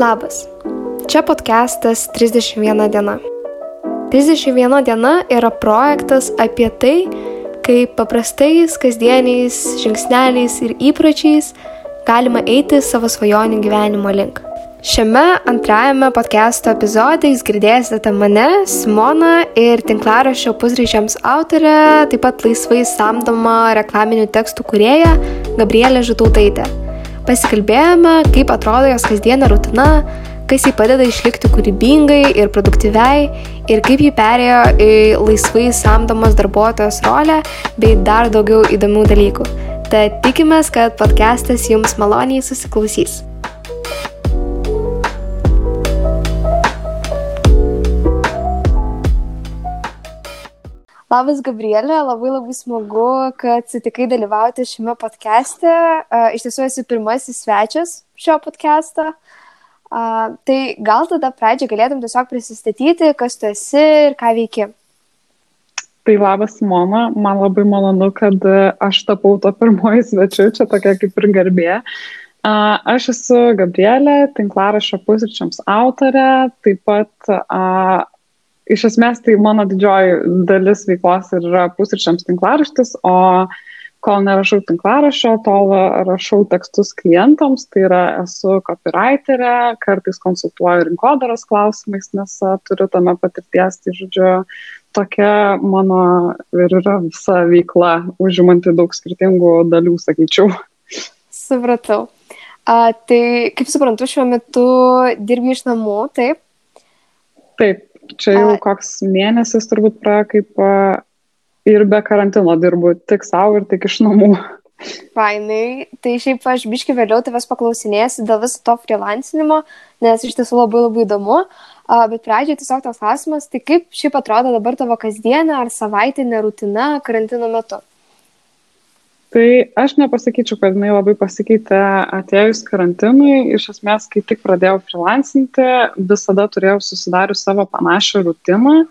Labas. Čia podcastas 31 diena. 31 diena yra projektas apie tai, kaip paprastais, kasdieniais žingsneliais ir įpročiais galima eiti savo svajonių gyvenimo link. Šiame antrajame podcast'o epizode jūs girdėsite mane, Simoną ir tinklaraščio pusryčiams autorę, taip pat laisvai samdomą reklaminių tekstų kurėją Gabrielę Žitautaitę. Pasikalbėjome, kaip atrodo jos kasdienė rutina, kas jai padeda išlikti kūrybingai ir produktyviai ir kaip ji perėjo į laisvai samdomos darbuotojos rolę bei dar daugiau įdomių dalykų. Tad tikimės, kad podcastas jums maloniai susiklausys. Labas, Gabrielė, labai labai smagu, kad sutikai dalyvauti šiame podcast'e. Iš tiesų esi pirmasis svečias šio podcast'o. Tai gal tada pradžią galėtum tiesiog prisistatyti, kas tu esi ir ką veiki. Tai labas, Mona, man labai malonu, kad aš tapau to pirmoji svečiu, čia tokia kaip ir garbė. Aš esu Gabrielė, tinklarašio pusryčiams autorė, taip pat iš esmės tai mano didžioji dalis veiklos yra pusryčiams tinklaraštis, o kol nerašau tinklaraščio, tol rašau tekstus klientams, tai yra esu copywriterė, kartais konsultuoju rinkodaros klausimais, nes turiu tame patirties, tai žodžiu, tokia mano ir yra visa veikla, užimanti daug skirtingų dalių, sakyčiau. Supratau. A, tai kaip suprantu, šiuo metu dirbi iš namų, taip? Taip, čia jau koks mėnesis turbūt praėjo, kaip ir be karantino dirbu tik savo ir tik iš namų. Fainai, tai šiaip aš biški vėliau tavęs paklausinėsiu dėl viso to freelancinimo, nes iš tiesų labai labai įdomu, bet pradžioje tiesiog toks klausimas, tai kaip šiaip atrodo dabar tavo kasdienė ar savaitinė rutina karantino metu? Tai aš nepasakyčiau, kad jinai labai pasikeitė atėjus karantinui. Iš esmės, kai tik pradėjau freelancinti, visada turėjau susidarius savo panašią rutiną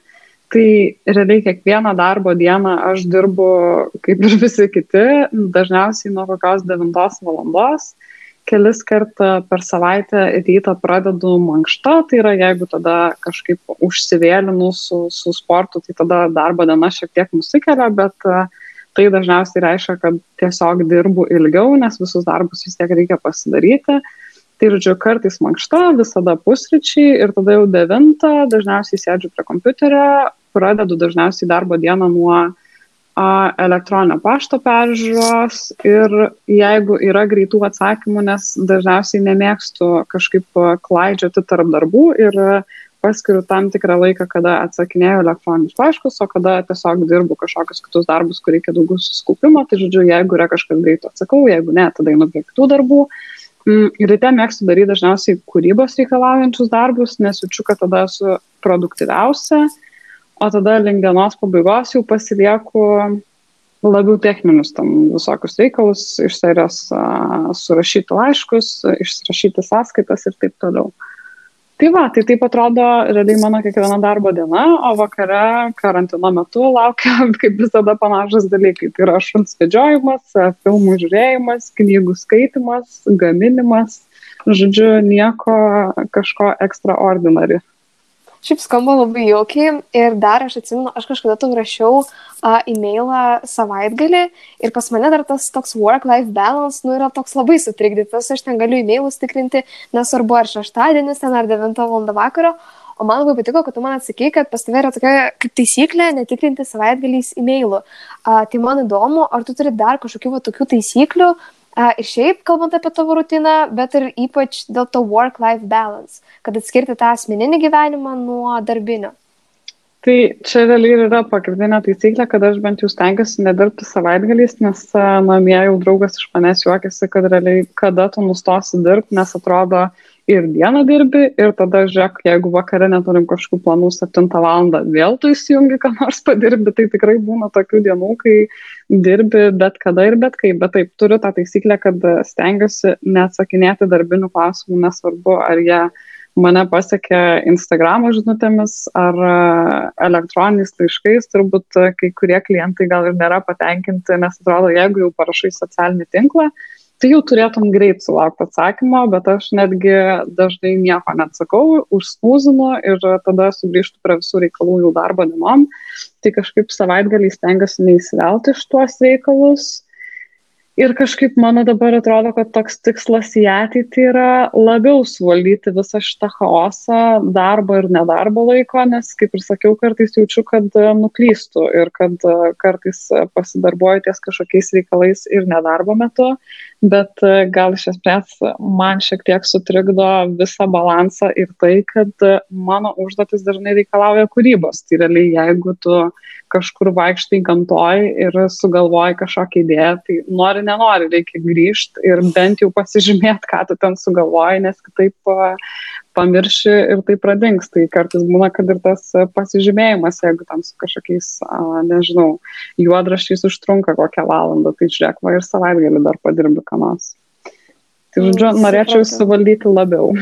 tai realiai kiekvieną darbo dieną aš dirbu kaip ir visi kiti, dažniausiai nuo kokios 9 valandos. Kelis kartą per savaitę rytą pradedu mankštą, tai yra jeigu tada kažkaip užsivėlinu su, su sportu, tai tada darbo diena šiek tiek nusikelia, bet e, tai dažniausiai reiškia, kad tiesiog dirbu ilgiau, nes visus darbus vis tiek reikia pasidaryti. Tai, žodžiu, kartais mankšta, visada pusryčiai ir tada jau devintą dažniausiai sėdžiu prie kompiuterio, pradedu dažniausiai darbo dieną nuo a, elektroninio pašto peržiūros ir jeigu yra greitų atsakymų, nes dažniausiai nemėgstu kažkaip klaidžioti tarp darbų ir paskiriu tam tikrą laiką, kada atsakinėjau elektroninius laiškus, o kada tiesiog dirbu kažkokius kitus darbus, kur reikia daugiau susikūpimo. Tai žodžiu, jeigu yra kažkas greito atsakau, jeigu ne, tada einu prie kitų darbų. Mm, ryte mėgstu daryti dažniausiai kūrybos reikalaujančius darbus, nes jaučiu, kad tada esu produktyviausia o tada link dienos pabaigos jau pasilieku labiau techninius tam visokius reikalus, iš serijos uh, surašyti laiškus, išrašyti sąskaitas ir taip toliau. Tai va, tai taip atrodo realiai mano kiekviena darbo diena, o vakare karantino metu laukia, kaip visada, panašus dalykai. Tai yra šuns vedžiojimas, filmų žiūrėjimas, knygų skaitimas, gaminimas, žodžiu, nieko kažko extraordinary. Šiaip skamba labai jaukiai ir dar aš atsimenu, aš kažkada tau rašiau uh, e-mailą savaitgalį ir pas mane dar tas toks work-life balance, nu, yra toks labai sutrikdytas, aš ten galiu e-mailus tikrinti, nesvarbu ar šeštadienis ten ar 9 val. vakaro, o man labai patiko, kad tu man atsakai, kad pas tave yra tokia kaip taisyklė netikrinti savaitgaliais e-mailų. Uh, tai man įdomu, ar tu turi dar kažkokių va, tokių taisyklių, Ir šiaip, kalbant apie tavo rutiną, bet ir ypač dėl to work-life balance, kad atskirti tą asmeninį gyvenimą nuo darbinio. Tai čia realiai yra pagrindinė taisyklė, kad aš bent jau stengiuosi nedirbti savaitgaliais, nes namie jau draugas iš manęs juokiasi, kad realiai kada tu nustosi dirbti, nes atrodo, uh, ir dieną dirbi ir tada žiūrėk, jeigu vakare neturim kažkokių planų 7 val. vėl tu įsijungi, ką nors padirbi, tai tikrai būna tokių dienų, kai dirbi bet kada ir bet kaip, bet taip turiu tą taisyklę, kad stengiuosi neatsakinėti darbinių klausimų, nesvarbu, ar jie mane pasiekia Instagramo žinutėmis ar elektroniniais laiškais, turbūt kai kurie klientai gal ir nėra patenkinti, nes atrodo, jeigu jau parašai socialinį tinklą, tai jau turėtum greit sulaukti atsakymo, bet aš netgi dažnai nieko neatsakau, užsnūzinu ir tada sugrįžtu prie visų reikalų jau darbo dienom. Tai kažkaip savaitgalį stengiuosi neįsivelti iš tuos reikalus Ir kažkaip man dabar atrodo, kad toks tikslas į ateitį yra labiau suvaldyti visą šitą chaosą darbo ir nedarbo laiko, nes, kaip ir sakiau, kartais jaučiu, kad e, nuklystu ir kad e, kartais pasidarbuoju ties kažkokiais reikalais ir nedarbo metu, bet e, gal iš esmės man šiek tiek sutrikdo visą balansą ir tai, kad mano užduotis dažnai reikalauja kūrybos. Tai realiai, jeigu tu kažkur vaikštai gamtoj ir sugalvoji kažkokią idėją, tai nori, nenori, reikia grįžti ir bent jau pasižymėti, ką tu ten sugalvoji, nes kitaip pamirši ir tai pradings. Tai kartais būna, kad ir tas pasižymėjimas, jeigu tam su kažkokiais, nežinau, juodrašiais užtrunka kokią valandą, tai žiūrėk, va ir savaitgalį dar padirbi kanos. Tai žodžiu, norėčiau suvaldyti labiau.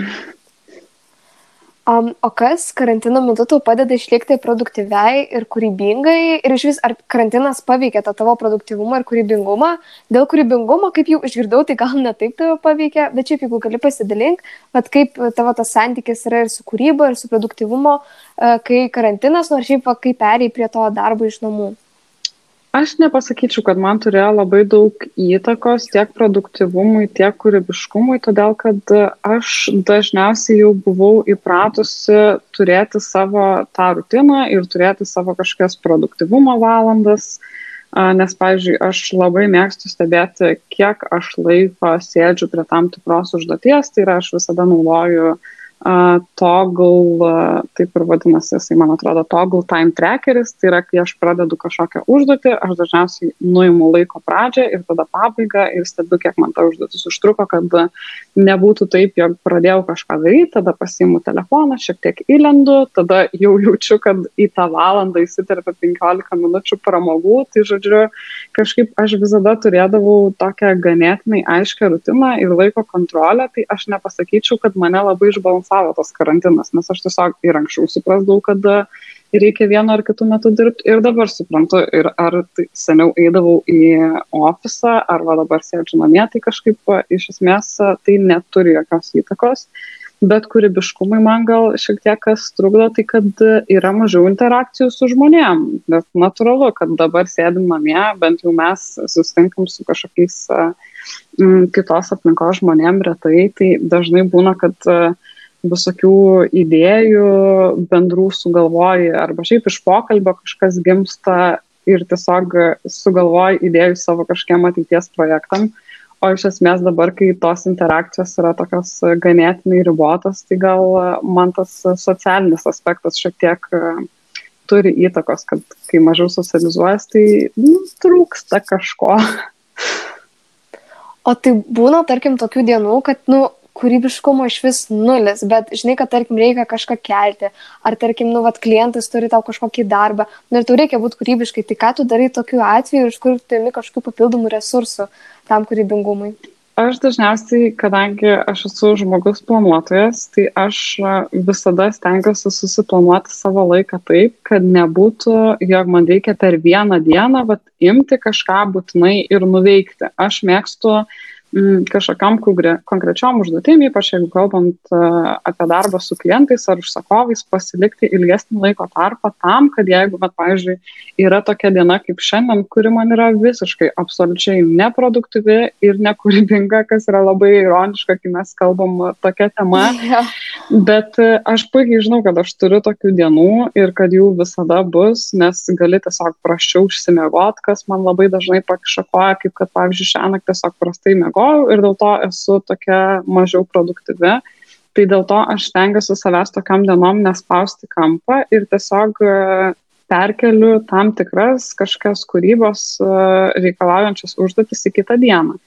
Um, o kas karantino metu tau padeda išlikti produktyviai ir kūrybingai? Ir iš vis, ar karantinas paveikė tą tavo produktyvumą ir kūrybingumą? Dėl kūrybingumo, kaip jau išgirdau, tai gal ne taip tave paveikė, bet šiaip jeigu gali pasidalink, bet kaip tavo tas santykis yra ir su kūryba, ir su produktyvumo, e, kai karantinas, nors šiaip kaip perėjai prie to darbo iš namų. Aš nepasakyčiau, kad man turėjo labai daug įtakos tiek produktivumui, tiek kūrybiškumui, todėl kad aš dažniausiai jau buvau įpratusi turėti savo tą rutiną ir turėti savo kažkokias produktivumo valandas, nes, pavyzdžiui, aš labai mėgstu stebėti, kiek aš laiko sėdžiu prie tam tikros užduoties, tai yra aš visada naudoju uh, toggle, taip ir vadinasi, jisai man atrodo toggle time trackeris, tai yra, kai aš pradedu kažkokią užduotį, aš dažniausiai nuimu laiko pradžią ir tada pabaigą ir stebiu, kiek man ta užduotis užtruko, kad nebūtų taip, jog pradėjau kažką daryti, tada pasiimu telefoną, šiek tiek įlendu, tada jau jaučiu, kad į tą valandą įsiterpia 15 minučių pramogų, tai žodžiu, kažkaip aš visada turėdavau tokią ganėtinai aiškę rutiną ir laiko kontrolę, tai aš nepasakyčiau, kad mane labai išbalansavo kompensavo tas karantinas, nes aš tiesiog ir anksčiau suprasdavau, kad e, reikia vienu ar kitu metu dirbti ir dabar suprantu, ir ar tai seniau eidavau į ofisą, ar va dabar sėdžiu namie, tai kažkaip e, iš esmės e, tai neturi jokios įtakos. Bet kūrybiškumai man gal šiek tiek kas trukdo, tai kad yra mažiau interakcijų su žmonėm. Bet natūralu, kad dabar sėdim namie, bent jau mes susitinkam su kažkokiais kitos aplinkos žmonėm retai, tai dažnai būna, kad uh, visokių idėjų bendrų sugalvoji, arba šiaip iš pokalbio kažkas gimsta ir tiesiog sugalvoji idėjų savo kažkiem ateities projektam. O iš esmės dabar, kai tos interakcijos yra tokios ganėtinai ribotos, tai gal man tas socialinis aspektas šiek tiek e, turi įtakos, kad kai mažiau socializuojas, tai nu, trūksta kažko. O tai būna, tarkim, tokių dienų, kad, nu, kūrybiškumo išvis nulis, bet žinai, kad tarkim reikia kažką kelti, ar tarkim, nu, vat, klientas turi tau kažkokį darbą, nu, ir tau reikia būti kūrybiškai, tai ką tu darai tokiu atveju, iš kur tu imi kažkokių papildomų resursų tam kūrybingumui? Aš dažniausiai, kadangi aš esu žmogus planuotojas, tai aš visada stengiuosi susiplanuoti savo laiką taip, kad nebūtų, jog man reikia per vieną dieną vat, imti kažką būtinai ir nuveikti. Aš mėgstu uh, kažkokiam konkrečiom užduotim, ypač jeigu kalbant e, apie darbą su klientais ar užsakovais, pasilikti ilgesnį laiko tarpą tam, kad jeigu, bet, pavyzdžiui, yra tokia diena kaip šiandien, kuri man yra visiškai absoliučiai neproduktyvi ir nekūrybinga, kas yra labai ironiška, kai mes kalbam tokia tema, ja. bet e, aš puikiai žinau, kad aš turiu tokių dienų ir kad jų visada bus, nes gali tiesiog praščiau užsimiegot, kas man labai dažnai pakišakoja, kaip kad, pavyzdžiui, šią naktį tiesiog prastai mėgoti miegojau ir dėl to esu tokia mažiau produktyvi. Tai dėl to aš stengiuosi savęs tokiam dienom nespausti kampą ir tiesiog e, perkeliu tam tikras kažkokias kūrybos e, reikalaujančias užduotis į kitą dieną.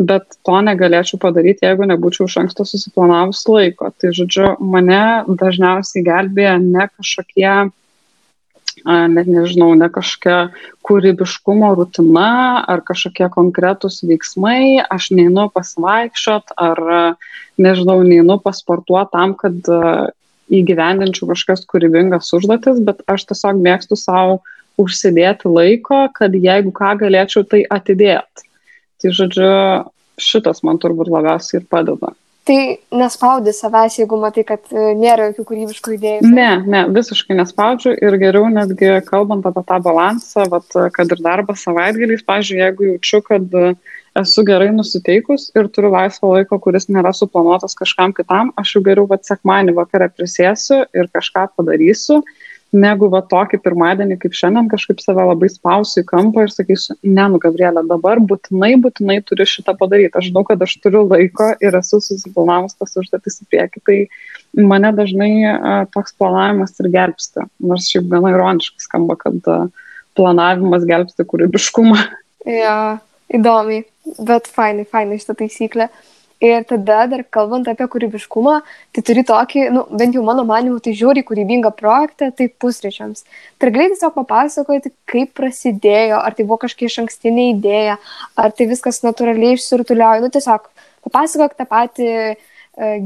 Bet to negalėčiau padaryti, jeigu nebūčiau iš anksto susiplanavus laiko. Tai žodžiu, mane dažniausiai gelbėja ne kažkokie net nežinau, ne kažkokia kūrybiškumo rutina ar kažkokie konkretūs veiksmai, aš neinu pasivaikščiot ar, nežinau, neinu pasportuoti tam, kad įgyvendinčiau kažkokias kūrybingas užduotis, bet aš tiesiog mėgstu savo užsidėti laiko, kad jeigu ką galėčiau tai atidėti. Tai žodžiu, šitas man turbūt labiausiai ir padeda. Tai nespaudi savęs, jeigu matai, kad e, nėra jokių kūrybiškų idėjų. Ne, ne, visiškai nespaudžiu ir geriau netgi kalbant apie tą balansą, vat, kad ir darbas savaitgaliais, pažiūrėjau, jeigu jaučiu, kad esu gerai nusiteikus ir turiu laisvo laiko, kuris nėra suplanuotas kažkam kitam, aš jau geriau vat sekmanį vakarą prisėsiu ir kažką padarysiu negu va tokį pirmadienį kaip šiandien kažkaip save labai spausiu į kampą ir sakysiu, ne, nu, Gabrielė, dabar būtinai, būtinai turiu šitą padaryti. Aš žinau, kad aš turiu laiko ir esu susiplanavus tas užduotis į priekį. Tai mane dažnai toks planavimas ir gelbsti. Nors šiaip gana ironiškai skamba, kad planavimas gelbsti kūrybiškumą. Ja, įdomiai, bet fainai, fainai šitą taisyklę. Ir tada dar kalbant apie kūrybiškumą, tai turi tokį, nu, bent jau mano manimu, tai žiūri kūrybingą projektą, tai pusryčiams. Tai gali tiesiog papasakoti, kaip prasidėjo, ar tai buvo kažkokia iš ankstinė idėja, ar tai viskas natūraliai išsirutuliojo. Nu, tiesiog papasakok tą patį uh,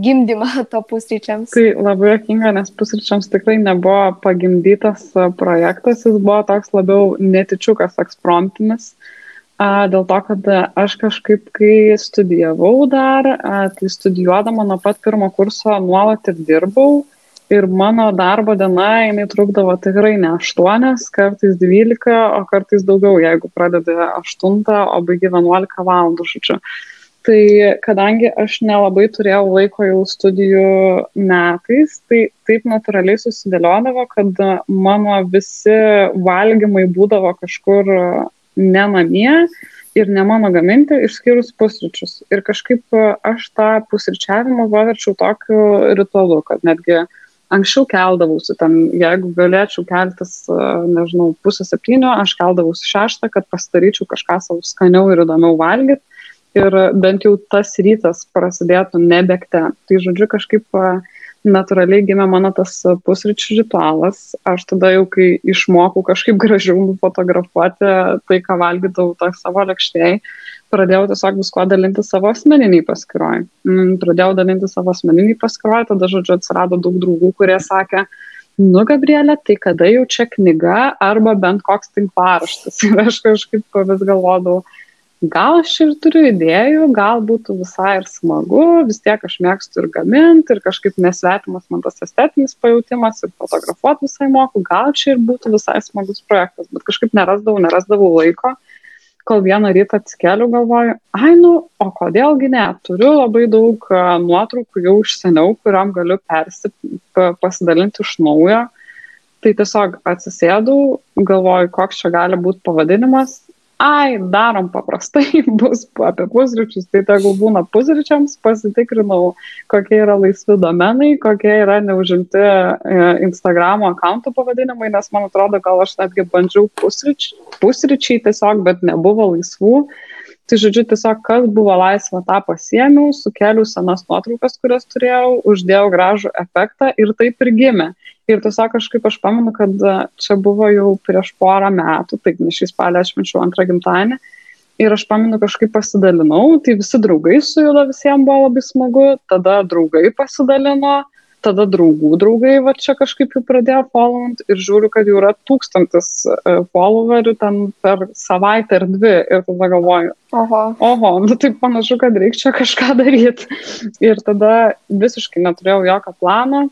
gimdymą to pusryčiams. Tai labai jokinga, nes pusryčiams tikrai nebuvo pagimdytas e, projektas, jis buvo toks labiau netičiukas ekspromptinis. Uh, A, dėl to, kad aš kažkaip, kai studijavau dar, a, tai studijuodama nuo pat pirmo kurso nuolat ir dirbau. Ir mano darbo diena, jinai trukdavo tikrai ne 8, kartais 12, o kartais daugiau, jeigu pradedi 8, o baigi 11 valandų, žodžiu. Tai kadangi aš nelabai turėjau laiko jau studijų metais, tai taip natūraliai susidėliodavo, kad mano visi valgymai būdavo kažkur ne namie ir ne mano gaminti, išskyrus pusryčius. Ir kažkaip e, aš tą pusryčiavimą paverčiau tokiu ritualu, kad netgi anksčiau keldavausi, ten, jeigu galėčiau keltis, e, nežinau, pusę septynių, aš keldavausi šeštą, kad pasidaryčiau kažką savo skaniau ir įdomiau valgyti. Ir bent jau tas rytas prasidėtų nebėgte. Tai žodžiu, kažkaip uh, natūraliai gimė mano tas pusryčių ritualas. Aš tada jau, kai išmokau kažkaip gražiau fotografuoti tai, ką valgydavau tą savo lėkštėje, pradėjau tiesiog visko dalinti savo asmeniniai paskiroj. Mm, pradėjau dalinti savo asmeniniai paskiroj, tada, žodžiu, atsirado daug draugų, kurie sakė, nu, Gabrielė, tai kada jau čia knyga arba bent koks tinklaraštis. Ir aš kažkaip vis galvodavau, gal aš ir turiu idėjų, gal būtų visai ir smagu, vis tiek aš mėgstu ir gaminti, ir kažkaip nesvetimas man tas estetinis pajūtimas, ir fotografuoti visai moku, gal čia ir būtų visai smagus projektas, bet kažkaip nerasdavau, nerasdavau laiko, kol vieną rytą atsikeliu galvoju, ai nu, o kodėlgi ne, turiu labai daug nuotraukų jau iš seniau, kuriam galiu persi, pasidalinti iš naujo. Tai tiesiog atsisėdau, galvoju, koks čia gali būti pavadinimas ai, darom paprastai, bus apie pusryčius, tai tegul būna pusryčiams, pasitikrinau, kokie yra laisvi domenai, kokie yra neužimti e, Instagramo akantų pavadinimai, nes man atrodo, gal aš netgi bandžiau pusryčiai, pusryčiai tiesiog, bet nebuvo laisvų. Tai žodžiu, tiesiog kas buvo laisva, tą pasiemiau, sukeliu senas nuotraukas, kurias turėjau, uždėjau gražų efektą ir taip ir gimė. Ir tiesiog kažkaip aš pamenu, kad e, čia buvo jau prieš porą metų, taip, nes šį spalį aš minčiau antrą gimtadienį. Ir aš pamenu, kažkaip pasidalinau, tai visi draugai sujudo, visiems buvo labai smagu, tada draugai pasidalino, tada draugų draugai, va čia kažkaip jau pradėjo followint ir žiūriu, kad jau yra tūkstantis e, followerių ten per savaitę ar dvi ir tada galvoju, oho, oho nu tai panašu, kad reikia čia kažką daryti. Ir tada visiškai neturėjau jokio plano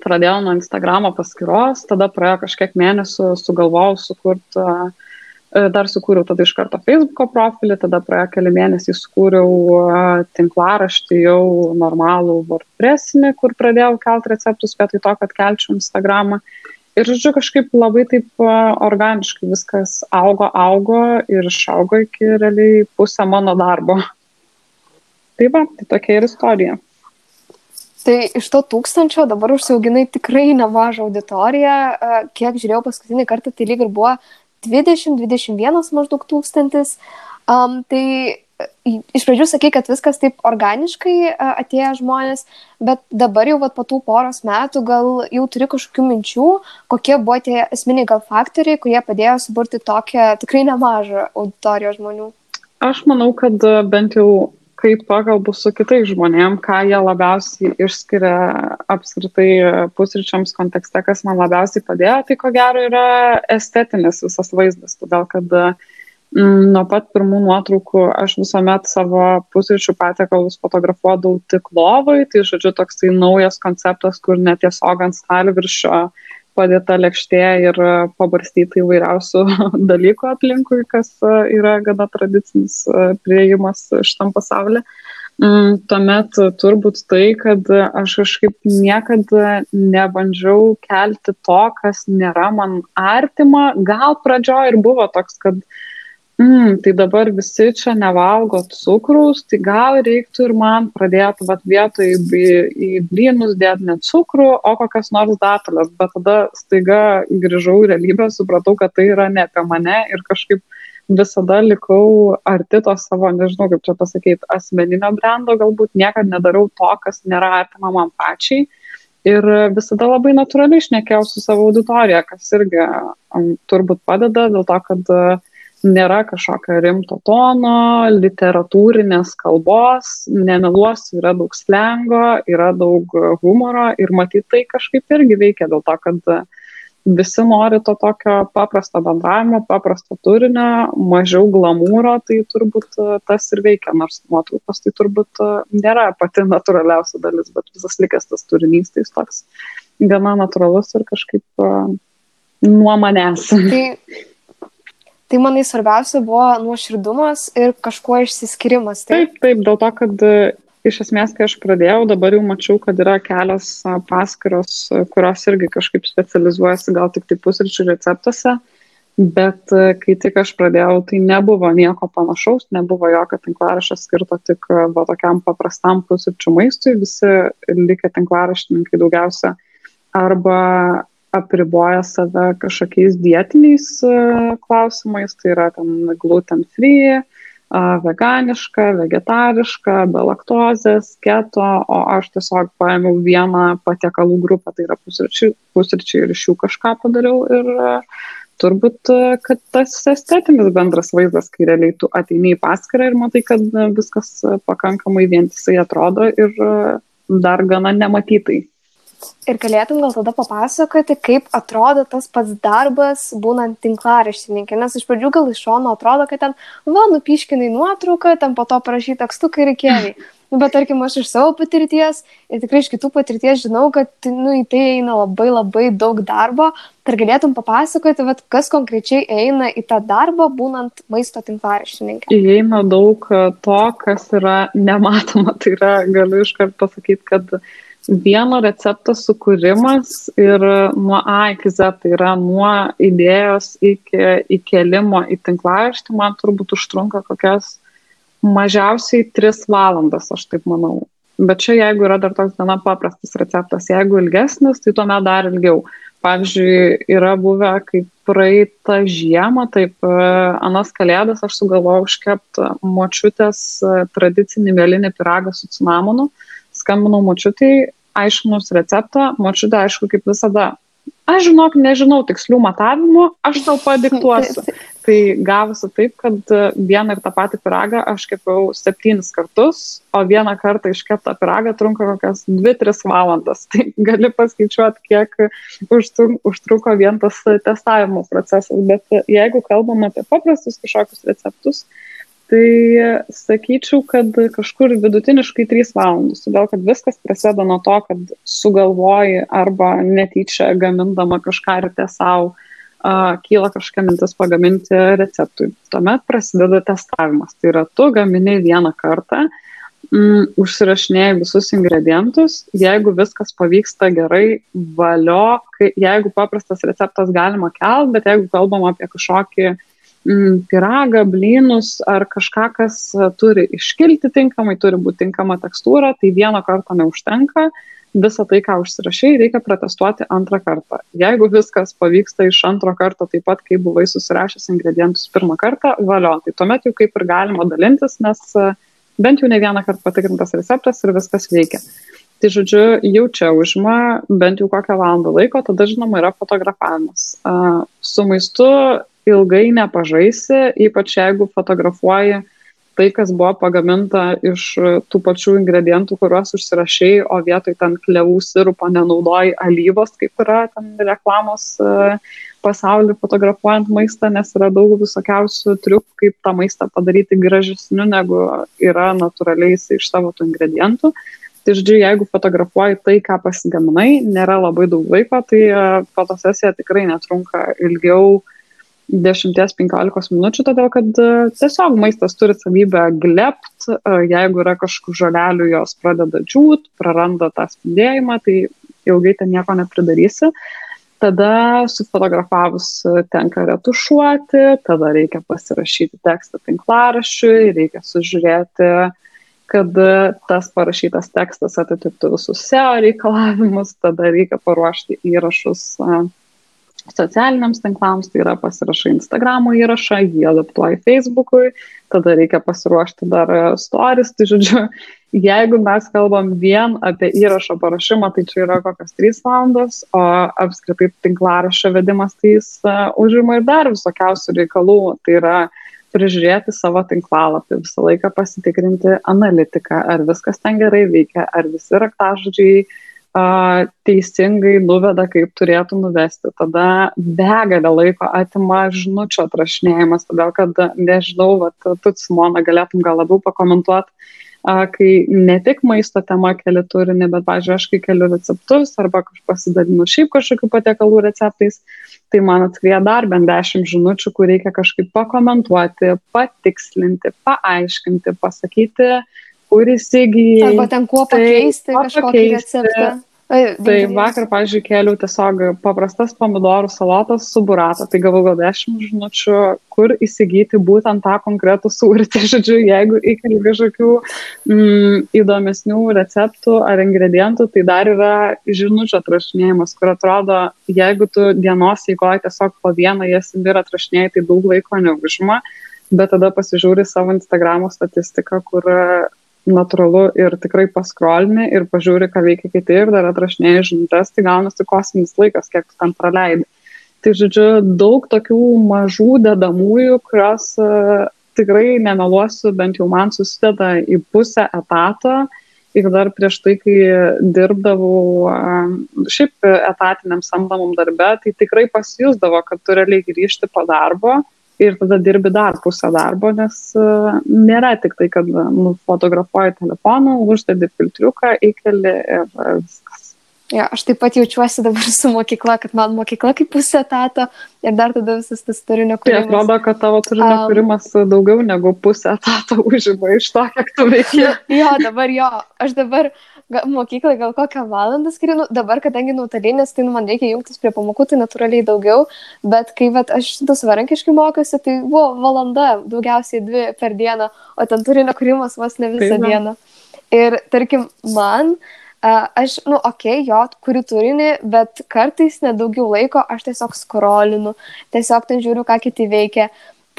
pradėjau nuo Instagramo paskyros, tada praėjo kažkiek mėnesių, sugalvojau sukurti, e, dar sukūriau tada iš karto Facebook'o profilį, tada praėjo keli mėnesiai sukūriau e, tinklaraštį jau normalų WordPressinį, kur pradėjau kelti receptus vietoj to, kad kelčiau Instagramą. Ir, žodžiu, kažkaip labai taip e, organiškai viskas augo, augo ir išaugo iki realiai pusę mano darbo. Tai va, tai tokia ir istorija. Tai iš to tūkstančio dabar užsiauginai tikrai nemažą auditoriją. Kiek žiūrėjau paskutinį kartą, tai lyg ir buvo 20-21 maždaug tūkstantis. Um, tai iš pradžių sakai, kad viskas taip organiškai atėjo žmonės, bet dabar jau vat, po tų poros metų gal jau turi kažkokių minčių, kokie buvo tie esminiai gal faktoriai, kurie padėjo suburti tokią tikrai nemažą auditoriją žmonių. Aš manau, kad bent jau kai pakalbu su kitais žmonėm, ką jie labiausiai išskiria apskritai pusryčiams kontekste, kas man labiausiai padėjo, tai ko gero yra estetinis visas vaizdas, todėl kad Mm, nuo pat pirmų nuotraukų aš visuomet savo pusryčių patiekalus fotografuodavau tik lovai, tai žodžiu toks tai naujas konceptas, kur netiesiog ant stalviršio padėta lėkštė ir pabarstyti įvairiausių dalykų aplinkui, kas e, yra gana tradicinis e, prieimas šitam pasauliu. Mm, tuomet turbūt tai, kad aš kažkaip niekada nebandžiau kelti to, kas nėra man artima. Gal pradžioje ir buvo toks, kad uh, mm, tai dabar visi čia nevalgo cukraus, tai gal reiktų ir man pradėti vat, vietoj į blynus dėti ne cukrų, o kokias nors datelės. Bet tada staiga grįžau į realybę, supratau, kad tai yra ne apie mane ir kažkaip visada likau arti to savo, nežinau kaip čia pasakyti, asmeninio brendo, galbūt niekada nedarau to, kas nėra artima man pačiai. Ir visada labai natūraliai išnekėjau su savo auditorija, kas irgi um, turbūt padeda, dėl to, kad uh, nėra kažkokio rimto tono, literatūrinės kalbos, nemeluosiu, yra daug slengo, yra daug humoro ir matyti tai kažkaip irgi veikia dėl to, kad visi nori to tokio paprasto bendravimo, paprasto turinio, mažiau glamūro, tai turbūt tas ir veikia, nors nuotraukos tai turbūt nėra pati natūraliausia dalis, bet visas likęs tas turinys tai toks gana natūralus ir kažkaip nuo manęs. Tai Tai manai svarbiausia buvo nuoširdumas ir kažkuo išsiskirimas. Taip, taip, taip dėl to, kad e, iš esmės, kai aš pradėjau, dabar jau mačiau, kad yra kelios paskiros, kurios irgi kažkaip specializuojasi gal tik tai pusryčių receptuose. Bet e, kai tik aš pradėjau, tai nebuvo nieko panašaus, nebuvo jokio tinklaraščio skirto tik e, va, tokiam paprastam pusryčių maistui. Visi likę tinklaraštininkai daugiausia arba apriboja save kažkokiais dietiniais e, klausimais, tai yra ten gluten free, veganiška, vegetariška, be laktozės, keto, o aš tiesiog paėmiau vieną patiekalų grupę, tai yra pusryčiai, pusryčiai ir iš jų kažką padariau ir e, turbūt, e, kad tas estetinis bendras vaizdas, kai realiai tu ateini į paskirą ir matai, kad viskas pakankamai vientisai atrodo ir dar gana nematytai. Ir galėtum gal tada papasakoti, kaip atrodo tas pats darbas, būnant tinklaraštininkė. Nes iš pradžių gal iš šono atrodo, kad ten, va, nupiškinai nuotrauką, ten po to parašyti tekstukai ir kėliai. Nu, bet tarkim, aš iš savo patirties ir tikrai iš kitų patirties žinau, kad nu, į tai eina labai labai daug darbo. Ar galėtum papasakoti, vat, kas konkrečiai eina į tą darbą, būnant maisto tinklaraštininkė? Įeina daug to, kas yra nematoma. Tai yra, galiu iškart pasakyti, kad uh, vieno recepto sukūrimas ir nuo A iki Z, tai yra nuo idėjos iki įkelimo į tinklaraštį, man turbūt užtrunka kokias mažiausiai 3 valandas, aš taip manau. Bet čia jeigu yra dar toks gana paprastas receptas, jeigu ilgesnis, tai tuomet dar ilgiau. Pavyzdžiui, yra buvę, kaip praeitą žiemą, taip, anas kalėdas aš sugalvojau iškepti močiutės tradicinį mėlynį piragą su cinamonu. Skambinau močiutėjai, aiškinus receptą, močiutė aišku, kaip visada, aš žinok, nežinau tikslių matavimų, aš tau padiktuosiu. Tai gavosi taip, kad vieną ir tą patį piragą aš kepiau septynis kartus, o vieną kartą iškeptą piragą trunka kokias 2-3 valandas. Tai gali paskaičiuoti, kiek užtruko vien tas testavimo procesas. Bet jeigu kalbam apie paprastus kažkokius receptus, Tai sakyčiau, kad kažkur vidutiniškai 3 valandos, todėl kad viskas prasideda nuo to, kad sugalvoji arba netyčia gamindama kažką ryte savo, uh, kyla kažkokia mintis pagaminti receptui. Tuomet prasideda testavimas. Tai yra, tu gamini vieną kartą, mm, užsirašinėjai visus ingredientus, jeigu viskas pavyksta gerai, valio, kai, jeigu paprastas receptas galima kelt, bet jeigu kalbam apie kažkokį mm, piragą, blynus ar kažką, kas e, turi iškilti tinkamai, turi būti tinkama tekstūra, tai vieno karto neužtenka. Visą tai, ką užsirašai, reikia protestuoti antrą kartą. Jeigu viskas pavyksta iš antro karto taip pat, kaip buvai susirašęs ingredientus pirmą kartą, valio, tai tuomet jau kaip ir galima dalintis, nes uh, bent jau ne vieną kartą patikrintas receptas ir viskas veikia. Tai žodžiu, jau čia užima bent jau kokią valandą laiko, tada žinoma yra fotografavimas. Uh, su maistu ilgai nepažaisi, ypač jeigu fotografuoji tai, kas buvo pagaminta iš tų pačių ingredientų, kuriuos užsirašiai, o vietoj ten klevų sirupo nenaudoji alyvos, kaip yra ten reklamos e, pasaulį fotografuojant maistą, nes yra daug visokiausių triukų, kaip tą maistą padaryti gražesniu, negu yra natūraliai iš savo tų ingredientų. Tai žodžiu, jeigu fotografuoji tai, ką pasigaminai, nėra labai daug laiko, tai e, fotosesija tikrai netrunka ilgiau 10-15 minučių, todėl kad e, tiesiog maistas turi savybę glept, e, jeigu yra kažkokių žalelių, jos pradeda džiūt, praranda tą spindėjimą, tai ilgai ten nieko nepridarysi. Tada sufotografavus tenka retušuoti, tada reikia pasirašyti tekstą tinklaraščiui, reikia sužiūrėti kad tas parašytas tekstas atitiktų visus SEO reikalavimus, tada reikia paruošti įrašus socialiniams tinklams, tai yra pasirašai Instagramo įrašą, jį adaptuoji Facebookui, tada reikia pasiruošti dar stories, tai žodžiu, jeigu mes kalbam vien apie įrašo parašymą, tai čia yra kokios 3 valandos, o apskritai tinklarašio vedimas tai jis uh, užima ir dar visokiausių reikalų, tai yra prižiūrėti savo tinklalapį, visą laiką pasitikrinti analitiką, ar viskas ten gerai veikia, ar visi raktažodžiai uh, teisingai nuveda, kaip turėtų nuvesti. Tada begalę laiko atima žinučio atrašinėjimas, todėl kad, nežinau, vat, tu, Simona, galėtum gal labiau pakomentuoti, kai ne tik maisto tema keli turinį, bet, pažiūrėjau, aš kai keliu receptus arba pasidalinu šiaip kažkokių patiekalų receptais, tai man atskrija dar bent dešimt žinučių, kur reikia kažkaip pakomentuoti, patikslinti, paaiškinti, pasakyti, kur įsigijai. Arba ten kuo pakeisti tai, kažkokį pakeisti, receptą. Tai vakar, pažiūrėjau, keliau tiesiog paprastas pomidorų salotas su burata. Tai gavau gal 10 žinučių, kur įsigyti būtent tą konkretų sūrį. Tai žodžiu, jeigu įkeli kažkokių mm, įdomesnių receptų ar ingredientų, tai dar yra žinučių atrašinėjimas, kur atrodo, jeigu tu dienos įgoji tiesiog po vieną jas ir atrašinėjai, tai daug laiko neužima. Bet tada pasižiūri savo Instagramo statistiką, kur natūralu ir tikrai paskrolini ir pažiūri, ką veikia kiti ir dar atrašinėjai žinutės, tai gaunasi kosminis laikas, kiek tu ten praleidi. Tai žodžiu, daug tokių mažų dedamųjų, kurios uh, tikrai nemeluosiu, bent jau man susideda į pusę etato. Ir dar prieš tai, kai dirbdavau uh, šiaip etatiniam samdomam darbe, tai tikrai pasijusdavo, kad tu realiai grįžti po darbo ir tada dirbi dar pusę darbo, nes uh, nėra tik tai, kad nu, fotografuoji telefonu, uždedi filtriuką, įkeli ir viskas. Ja, aš taip pat jaučiuosi dabar su mokykla, kad man mokykla kaip pusė etato ir dar tada visas tas turinio tai kūrimas. Tai atrodo, kad tavo turinio um, kūrimas daugiau negu pusė etato užima iš to, kiek tu veiki. jo, dabar jo, aš dabar mokyklai gal kokią valandą skiriu, nu, dabar kadangi nuotolinės, tai nu, man reikia jungtis prie pamokų, tai natūraliai daugiau, bet kai vat, aš du savarankiškai mokiausi, tai buvo valanda, daugiausiai dvi per dieną, o ten turinio kūrimas vos ne visą Taip, dieną. Ir tarkim, man, aš, nu, okei, okay, jo, kuriu turinį, bet kartais nedaugiau laiko aš tiesiog skrolinu, tiesiog ten žiūriu, ką kiti veikia.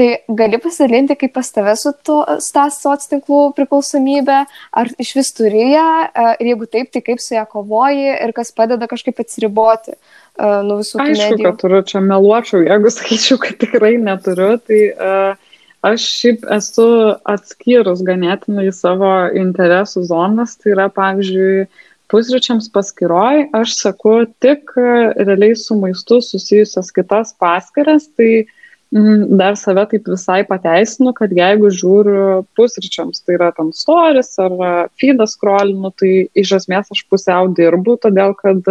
Tai gali pasidalinti, kaip pas tave su tą soc tinklų priklausomybė, ar iš vis turi ją, e, ir jeigu taip, tai kaip su ją kovoji ir kas padeda kažkaip atsiriboti uh, nuo visų tų Aišku, medijų. kad turiu, čia meluočiau, jeigu sakyčiau, kad tikrai neturiu, tai uh, aš šiaip esu atskyrus ganėtinai savo interesų zonas, tai yra pavyzdžiui, pusryčiams paskiroj aš sakau tik realiai su maistu susijusias kitas paskiras, tai uh, dar save taip visai pateisinu, kad jeigu žiūriu pusryčiams, tai yra tam storis ar feedas scrollinu, tai iš esmės aš pusiau dirbu, todėl kad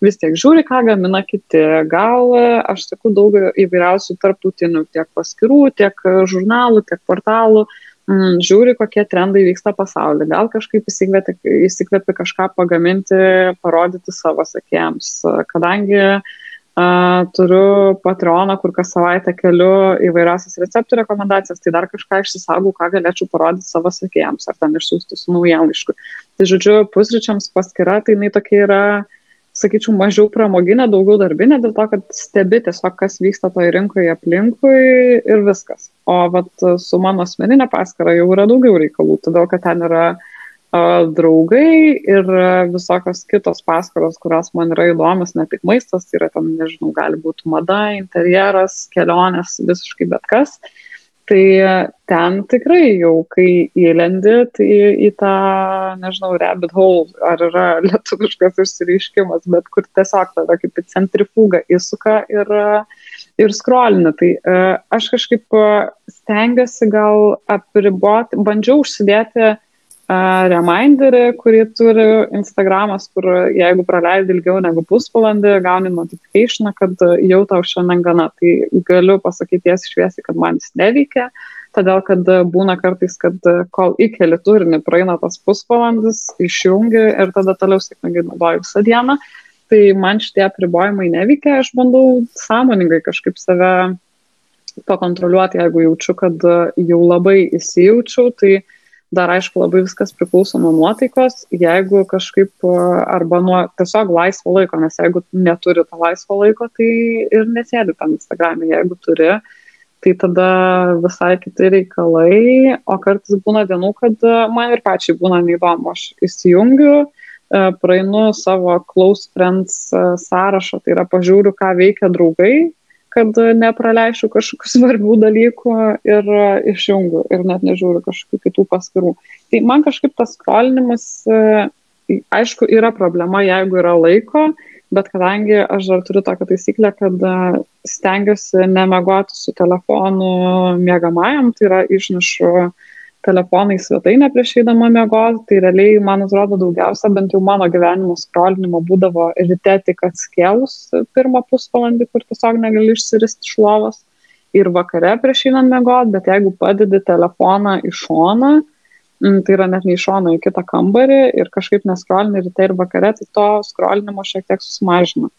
vis tiek žiūri, ką gamina kiti. Gal aš sakau daug įvairiausių tarptautinių tiek paskirų, tiek žurnalų, tiek portalų. Mm, žiūri, kokie trendai vyksta pasaulyje. Gal kažkaip įsikvėpi kažką pagaminti, parodyti savo sekėjams. Kadangi uh, Uh, turiu Patreoną, kur kas savaitę keliu įvairiausias receptų rekomendacijas, tai dar kažką išsisagau, ką galėčiau parodyti savo sekėjams ar ten išsiųsti su naujienlaišku. Tai žodžiu, pusryčiams paskira, tai jinai tokia yra, sakyčiau, mažiau pramoginė, daugiau darbinė, dėl to, kad stebi tiesiog, kas vyksta toje rinkoje aplinkui ir viskas. O vat su mano asmeninė paskara jau yra daugiau reikalų, todėl kad ten yra draugai ir visokios kitos paskaros, kurios man yra įdomios, ne tik maistas, tai yra tam, nežinau, gali būti mada, interjeras, kelionės, visiškai bet kas. Tai ten tikrai jau, kai įlendi, tai į tą, nežinau, rabbit hole, ar yra lietuviškas išsireiškimas, bet kur tiesiog tada kaip į centrifugą įsuka ir, ir skrolina. Tai aš kažkaip stengiuosi gal apriboti, bandžiau užsidėti reminderį, kurį turi Instagramas, kur jeigu praleidi ilgiau negu pusvalandį, gauni notifikationą, kad jau tau šiandien gana. Tai galiu pasakyti tiesiai šviesiai, kad man jis neveikia, todėl kad būna kartais, kad kol įkeli turinį, praeina tas pusvalandis, išjungi ir tada toliau sėkmingai naudoju visą dieną. Tai man šitie apribojimai neveikia, aš bandau sąmoningai kažkaip save pakontroliuoti, jeigu jaučiu, kad jau labai įsijaučiau, tai uh, Dar aišku, labai viskas priklauso nuo nuotaikos, jeigu kažkaip arba nuo tiesiog laisvo laiko, nes jeigu neturi to laisvo laiko, tai ir nesėdi tam Instagram'e, jeigu turi, tai tada visai kiti reikalai, o kartais būna dienų, kad man ir pačiai būna neįdomu, aš įsijungiu, praeinu savo close friends sąrašą, tai yra pažiūriu, ką veikia draugai, kad nepraleisčiau kažkokių svarbių dalykų ir išjungiu ir net nežiūriu kažkokių kitų paskirų. Tai man kažkaip tas skrolinimas, aišku, yra problema, jeigu yra laiko, bet kadangi aš dar turiu tokią taisyklę, kad stengiuosi nemegoti su telefonu mėgamajam, tai yra išnešu uh, telefoną į svetainę prieš eidama miegoti, tai realiai, man atrodo, daugiausia bent jau mano gyvenimo skrolinimo būdavo ryte tik atskėlus pirmą pusvalandį, kur tiesiog negali išsiristi iš lovos ir vakare prieš einant miegoti, bet jeigu padedi telefoną į šoną, tai yra net ne į šoną, į kitą kambarį ir kažkaip neskrolini ryte ir vakare, tai to skrolinimo šiek tiek susimažina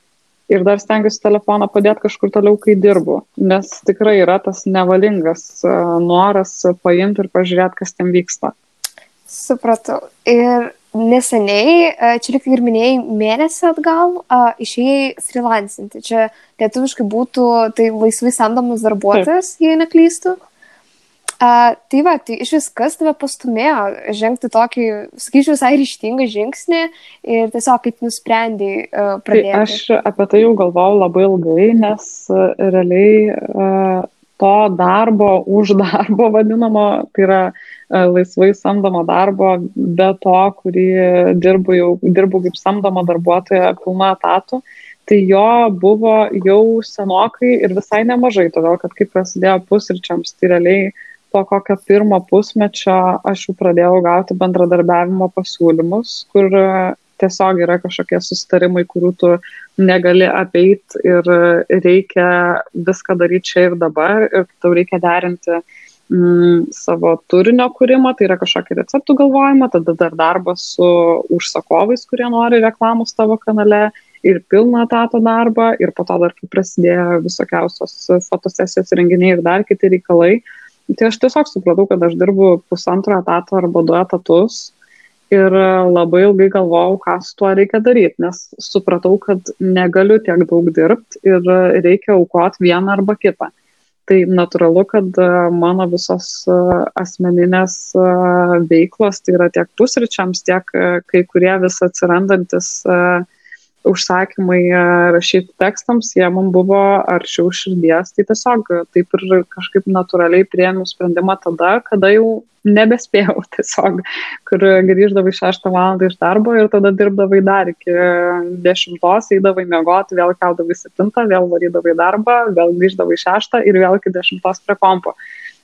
ir dar stengiuosi telefoną padėti kažkur toliau, kai dirbu, nes tikrai yra tas nevalingas e, noras paimti ir pažiūrėti, kas ten vyksta. Supratau. Ir neseniai, e, čia lyg ir minėjai, mėnesį atgal uh, išėjai freelancinti. Čia lietuviškai būtų tai laisvai samdomas darbuotojas, jei neklystu. A, tai va, tai iš vis kas tave pastumėjo žengti tokį, sakyčiau, visai ryštingą žingsnį ir tiesiog kaip nusprendėjai uh, pradėti? Tai aš apie tai jau galvojau labai ilgai, nes uh, realiai uh, to darbo už darbo vadinamo, tai yra laisvai samdomo darbo, be to, kurį dirbu, jau, dirbu kaip samdomo darbuotoja pilna etatų. Tai jo buvo jau senokai ir visai nemažai, todėl kad kai prasidėjo pusryčiams, tai realiai uh, po kokio pirmo pusmečio aš jau pradėjau gauti bendradarbiavimo pasiūlymus, kur tiesiog yra kažkokie sustarimai, kurių tu negali apeiti ir reikia viską daryti čia ir dabar ir tau reikia derinti mm, savo turinio kūrimą, tai yra kažkokį receptų galvojimą, tada dar darbas su užsakovais, kurie nori reklamos tavo kanale ir pilną etato darbą ir po to dar kai prasidėjo visokiausios fotosesijos renginiai ir dar kiti reikalai. Uh, Tai aš tiesiog supratau, kad aš dirbu pusantro etato arba du etatus ir labai ilgai galvojau, ką su tuo reikia daryti, nes supratau, kad negaliu tiek daug dirbti ir reikia aukoti vieną arba kitą. Tai natūralu, kad mano visos asmeninės veiklos, tai yra tiek pusryčiams, tiek kai kurie vis atsirandantis uh, užsakymai e, rašyti tekstams, jie man buvo arčiau širdies, tai tiesiog taip ir kažkaip natūraliai priėmiau sprendimą tada, kada jau nebespėjau tiesiog, kur grįždavai 6 val. iš darbo ir tada dirbdavai dar iki 10, eidavai miegoti, vėl keldavai 7, vėl varydavai darbą, vėl grįždavai 6 ir vėl iki 10 prie kompo.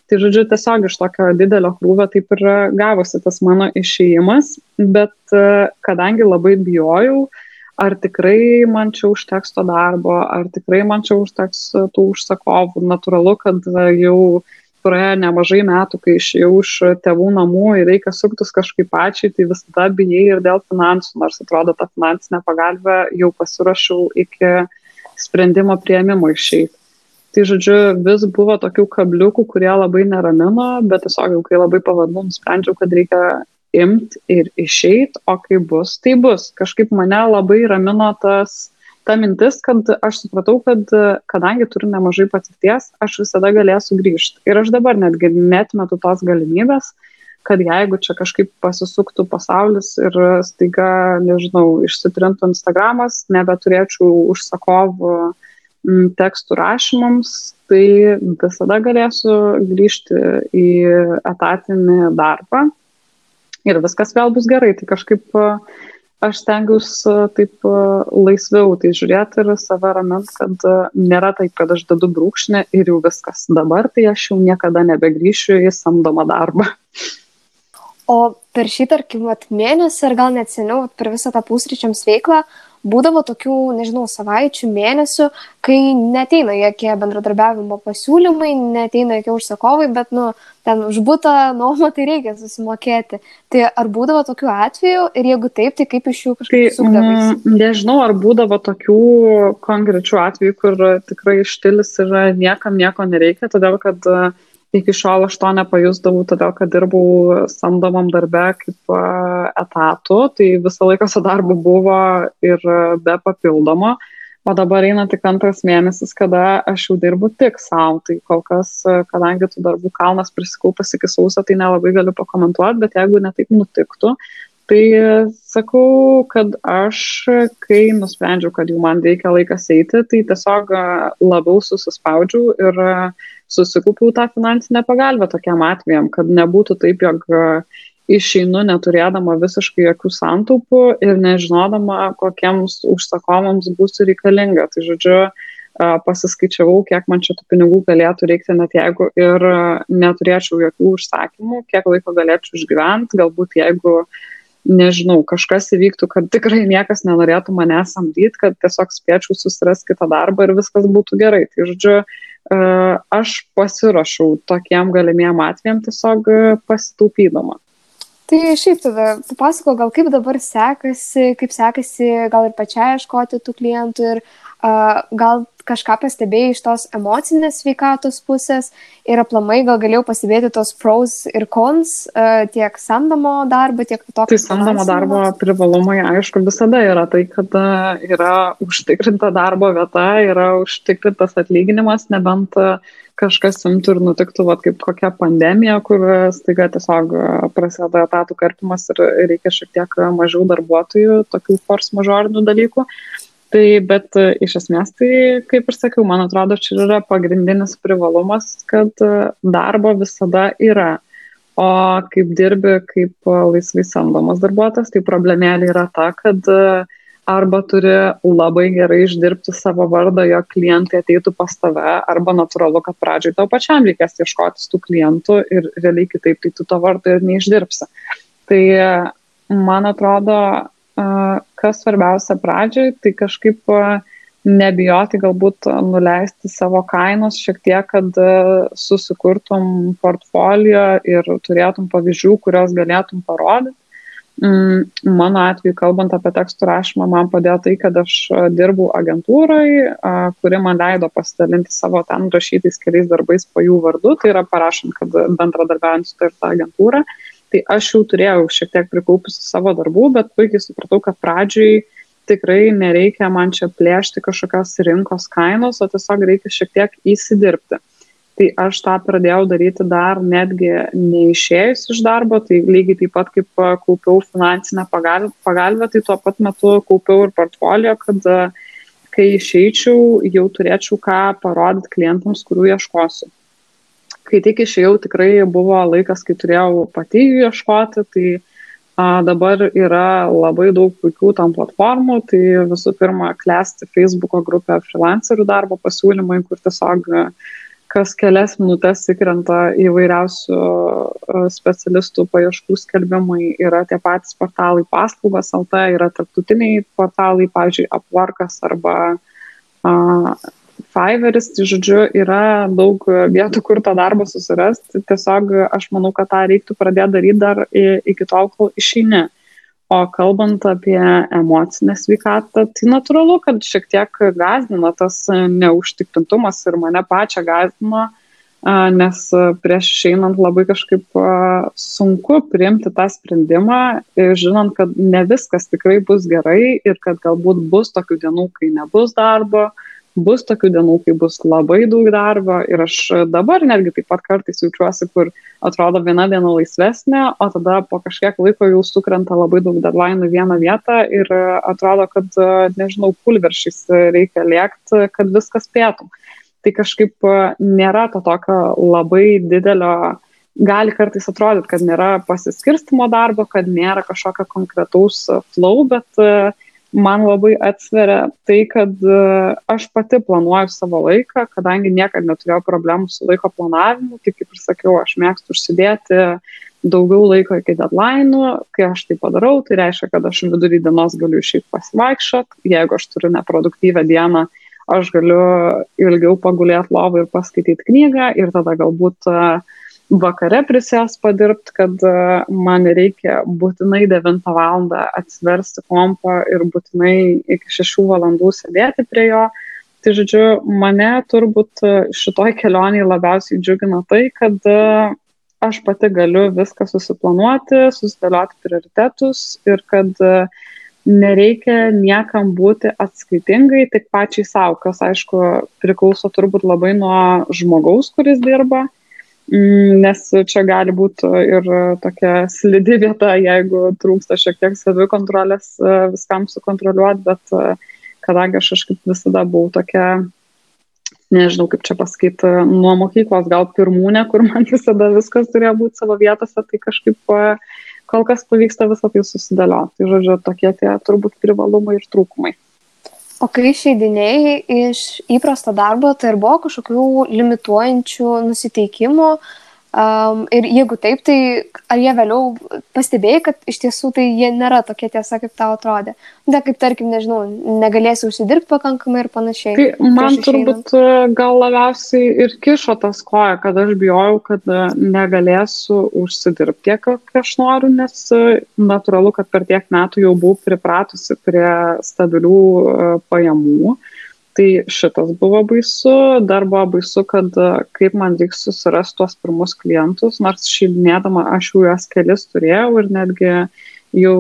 Tai žodžiu, tiesiog iš tokio didelio krūvio taip ir gavosi tas mano išėjimas, bet e, kadangi labai bijojau, uh, ar tikrai man čia užteks to darbo, ar tikrai man čia užteks e, tų užsakovų. Natūralu, kad e, jau praėjo nemažai metų, kai išėjau iš tėvų namų ir reikia suktis kažkaip pačiai, tai visada bijai ir dėl finansų, nors atrodo, ta finansinė pagalba jau pasirašiau iki sprendimo prieimimo išeiti. Tai žodžiu, vis buvo tokių kabliukų, kurie labai neramino, bet tiesiog jau kai labai pavadinau, nusprendžiau, kad reikia imt ir išeit, o kai bus, tai bus. Kažkaip mane labai ramino tas, ta mintis, kad aš supratau, kad kadangi turiu nemažai patirties, aš visada galėsiu grįžti. Ir aš dabar netgi netmetu tos galimybės, kad jeigu čia kažkaip pasisuktų pasaulis ir staiga, nežinau, išsitrintų Instagramas, nebeturėčiau užsakovų tekstų rašymams, tai visada galėsiu grįžti į etatinį darbą ir viskas vėl bus gerai. Tai kažkaip aš stengiuosi taip laisviau tai žiūrėti ir save ramint, kad nėra taip, kad aš dedu brūkšnį ir jau viskas. Dabar tai aš jau niekada nebegrįšiu į samdomą darbą. O per šį, tarkim, mėnesį ar gal net seniau, per visą tą pusryčiams veiklą, būdavo tokių, nežinau, savaičių, mėnesių, kai neteina jokie bendradarbiavimo pasiūlymai, neteina jokie užsakovai, bet, nu, ten už būtą nuomą tai reikia susimokėti. Tai ar būdavo tokių atvejų ir jeigu taip, tai kaip iš jų kažkaip tai, sukdavais? Mm, nežinau, ar būdavo tokių konkrečių atvejų, kur tikrai štilis yra niekam nieko nereikia, todėl kad uh, iki šiol aš to nepajusdavau, todėl kad dirbau samdomam darbe kaip etatu, tai visą laiką su darbu buvo ir be papildomo, o dabar eina tik antras mėnesis, kada aš jau dirbu tik savo, tai kol kas, kadangi tų darbų kalnas prisikaupas iki sausio, tai nelabai galiu pakomentuoti, bet jeigu netaip nutiktų, Tai sakau, kad aš, kai nusprendžiau, kad jau man reikia laikas eiti, tai tiesiog labiau susispaudžiau ir susikaupiau tą finansinę pagalbą tokiam atvejam, kad nebūtų taip, jog išeinu neturėdama visiškai jokių santaupų ir nežinodama, kokiems užsakomams bus reikalinga. Tai žodžiu, pasiskaičiavau, kiek man šitų pinigų galėtų reikti, net jeigu ir neturėčiau jokių užsakymų, kiek laiko galėčiau išgyventi, galbūt jeigu uh, nežinau, kažkas įvyktų, kad tikrai niekas nenorėtų mane samdyti, kad tiesiog spėčiau susirasti kitą darbą ir viskas būtų gerai. Tai žodžiu, e, aš pasirašau tokiem galimiem atvejam tiesiog e, pasitaupydama. Tai šiaip tada papasako, gal kaip dabar sekasi, kaip sekasi gal ir pačiai ieškoti tų klientų ir gal kažką pastebėjai iš tos emocinės sveikatos pusės ir aplamai gal galėjau pastebėti tos pros ir cons uh, tiek samdomo darbo, tiek to. Tai samdomo darbo privalumai, aišku, visada yra tai, kad yra užtikrinta darbo vieta, yra užtikrintas atlyginimas, nebent kažkas imtų ir nutiktų, va, kaip kokia pandemija, kur staiga tiesiog prasideda etatų karpimas ir reikia šiek tiek mažiau darbuotojų, tokių force majorinių dalykų. Tai, bet e, iš esmės, tai, kaip ir sakiau, man atrodo, čia yra pagrindinis privalumas, kad e, darbo visada yra. O kaip dirbi kaip e, laisvai samdomas darbuotojas, tai problemėlė yra ta, kad arba turi labai gerai išdirbti savo vardą, jo klientai ateitų pas tave, arba natūralu, kad pradžioj tau pačiam reikės ieškotis tų klientų ir realiai kitaip tai tu to vardo ir neišdirbsi. Tai man atrodo, kas svarbiausia pradžioj, tai kažkaip nebijoti galbūt nuleisti savo kainos šiek tiek, kad susikurtum portfolio ir turėtum pavyzdžių, kurios galėtum parodyti. Mm, mano atveju, kalbant apie tekstų rašymą, man padėjo tai, kad aš dirbau agentūrai, kuri man leido pasidalinti savo ten rašytais keliais darbais po jų vardu, tai yra parašant, kad bendradarbiaujant su ta ir ta agentūra. Uh, tai aš jau turėjau šiek tiek prikaupusi savo darbų, bet puikiai supratau, kad pradžiai tikrai nereikia man čia plėšti kažkokios rinkos kainos, o tiesiog reikia šiek tiek įsidirbti. Tai aš tą pradėjau daryti dar netgi neišėjus iš darbo, tai lygiai taip pat kaip kaupiau finansinę pagalbę, tai tuo pat metu kaupiau ir portfolio, kad kai išeičiau, jau turėčiau ką parodyti klientams, kurių ieškosiu kai tik išėjau, tikrai buvo laikas, kai turėjau pati jų ieškoti, tai a, dabar yra labai daug puikių tam platformų, tai visų pirma, klesti Facebook'o grupė freelancerių darbo pasiūlymai, kur tiesiog kas kelias minutės įkrenta įvairiausių specialistų paieškų skelbimai, yra tie patys portalai paslaugas LT, yra tarptautiniai portalai, pavyzdžiui, Upworkas arba Fiverris, tai žodžiu, yra daug vietų, kur tą darbą susirasti. Tiesiog aš manau, kad tą reiktų pradėti daryti dar iki tol, kol išeini. O kalbant apie emocinę sveikatą, tai natūralu, kad šiek tiek gazdina tas neužtikrintumas ir mane pačią gazdina, nes prieš išeinant labai kažkaip sunku priimti tą sprendimą, žinant, kad ne viskas tikrai bus gerai ir kad galbūt bus tokių dienų, kai nebus darbo, bus tokių dienų, kai bus labai daug darbo ir aš dabar netgi taip pat kartais jaučiuosi, kur atrodo viena diena laisvesnė, o tada po kažkiek laiko jau sukrenta labai daug deadline į vieną vietą ir atrodo, kad, nežinau, pulveršiais reikia lėkti, kad viskas pėtų. Tai kažkaip nėra to tokio labai didelio gali kartais atrodyti, kad nėra pasiskirstimo darbo, kad nėra kažkokio konkretaus flow, bet uh, man labai atsveria tai, kad e, aš pati planuoju savo laiką, kadangi niekada neturėjau problemų su laiko planavimu, tik kaip ir sakiau, aš mėgstu užsidėti daugiau laiko iki deadline'ų, kai aš tai padarau, tai reiškia, kad aš vidurį dienos galiu išeiti pasivaikščiot, jeigu aš turiu neproduktyvę dieną, aš galiu ilgiau pagulėti lovą ir paskaityti knygą ir tada galbūt uh, vakare prisės padirbti, kad e, man reikia būtinai 9 val. atsiversti kompą ir būtinai iki 6 valandų sėdėti prie jo. Tai žodžiu, mane turbūt e, šitoj kelioniai labiausiai džiugina tai, kad e, aš pati galiu viską susiplanuoti, susidėlioti prioritetus ir kad nereikia niekam būti atskaitingai, tik pačiai savo, kas aišku priklauso turbūt labai nuo žmogaus, kuris dirba. Mm, nes čia gali būti ir tokia slidi vieta, jeigu trūksta šiek tiek savikontrolės e, viskam sukontroliuoti, bet e, kadangi aš kažkaip visada buvau tokia, nežinau kaip čia pasakyti, nuo mokyklos gal pirmūnė, kur man visada viskas turėjo būti savo vietose, tai kažkaip e, kol kas pavyksta visą tai susidėlioti. Tai žodžiu, tokie tie turbūt privalumai ir trūkumai. O kai išeidinėjai iš įprasto darbo, tai ar buvo kažkokių limituojančių nusiteikimų, Um, ir jeigu taip, tai ar jie vėliau pastebėjai, kad iš tiesų tai jie nėra tokie tiesa, kaip tau atrodė? Da, kaip tarkim, nežinau, negalėsi užsidirbti pakankamai ir panašiai. Tai man turbūt e, gal labiausiai ir kišo tas koja, kad aš bijojau, kad e, negalėsiu užsidirbti tiek, kiek aš noriu, nes e, natūralu, kad per tiek metų jau buvau pripratusi prie stabilių pajamų. Uh, Tai šitas buvo baisu, dar buvo baisu, kad e, kaip man reiks susirasti tuos pirmus klientus, nors šildinėdama aš jau juos kelis turėjau ir netgi jau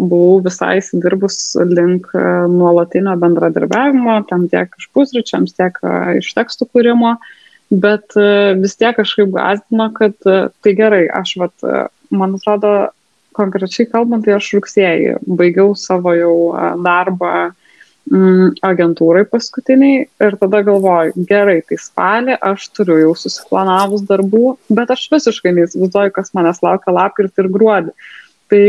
buvau visai įsidirbus link e, nuolatinio bendradarbiavimo, tam tiek iš pusryčiams, tiek e, iš tekstų kūrimo, bet vis tiek kažkaip gazdino, kad tai gerai, aš, vat, man atrodo, konkrečiai kalbant, tai aš rugsėjai baigiau savo jau darbą agentūrai paskutiniai ir tada galvoju, gerai, tai spalį aš turiu jau susiplanavus darbų, bet aš visiškai neįsivaizduoju, kas manęs laukia lapkritį ir gruodį. Tai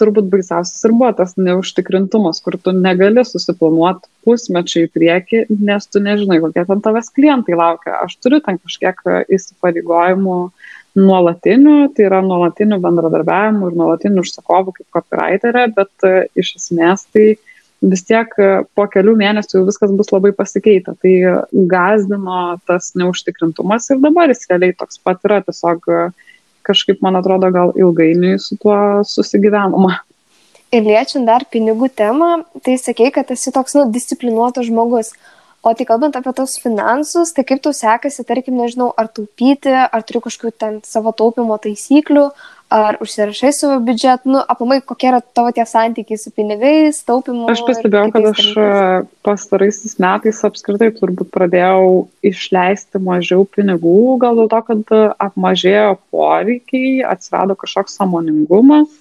turbūt baisiausias ir buvo tas neužtikrintumas, kur tu negali susiplanuoti pusmečiai į priekį, nes tu nežinai, kokie ten tavęs klientai laukia. Aš turiu ten kažkiek įsipareigojimų nuolatinių, tai yra nuolatinių bendradarbiavimų ir nuolatinių užsakovų kaip copywriterė, bet iš esmės tai vis tiek e, po kelių mėnesių viskas bus labai pasikeitę. Tai gazdino tas neužtikrintumas ir dabar jis realiai toks pat yra, tiesiog e, kažkaip, man atrodo, gal ilgainiui su tuo susigyvenama. Ir liečiant dar pinigų temą, tai sakei, kad esi toks, nu, disciplinuotas žmogus. O tai kalbant apie tos finansus, tai kaip tau sekasi, tarkim, nežinau, ar taupyti, ar turi kažkokių ten savo taupimo taisyklių, ar užsirašai savo biudžetą, nu, aplamai, kokie yra tavo tie santykiai su pinigais, taupimu. Aš pastebėjau, kad aš dalykais. pastaraisiais metais apskritai turbūt pradėjau išleisti mažiau pinigų, gal dėl to, kad apmažėjo poreikiai, atsirado kažkoks samoningumas,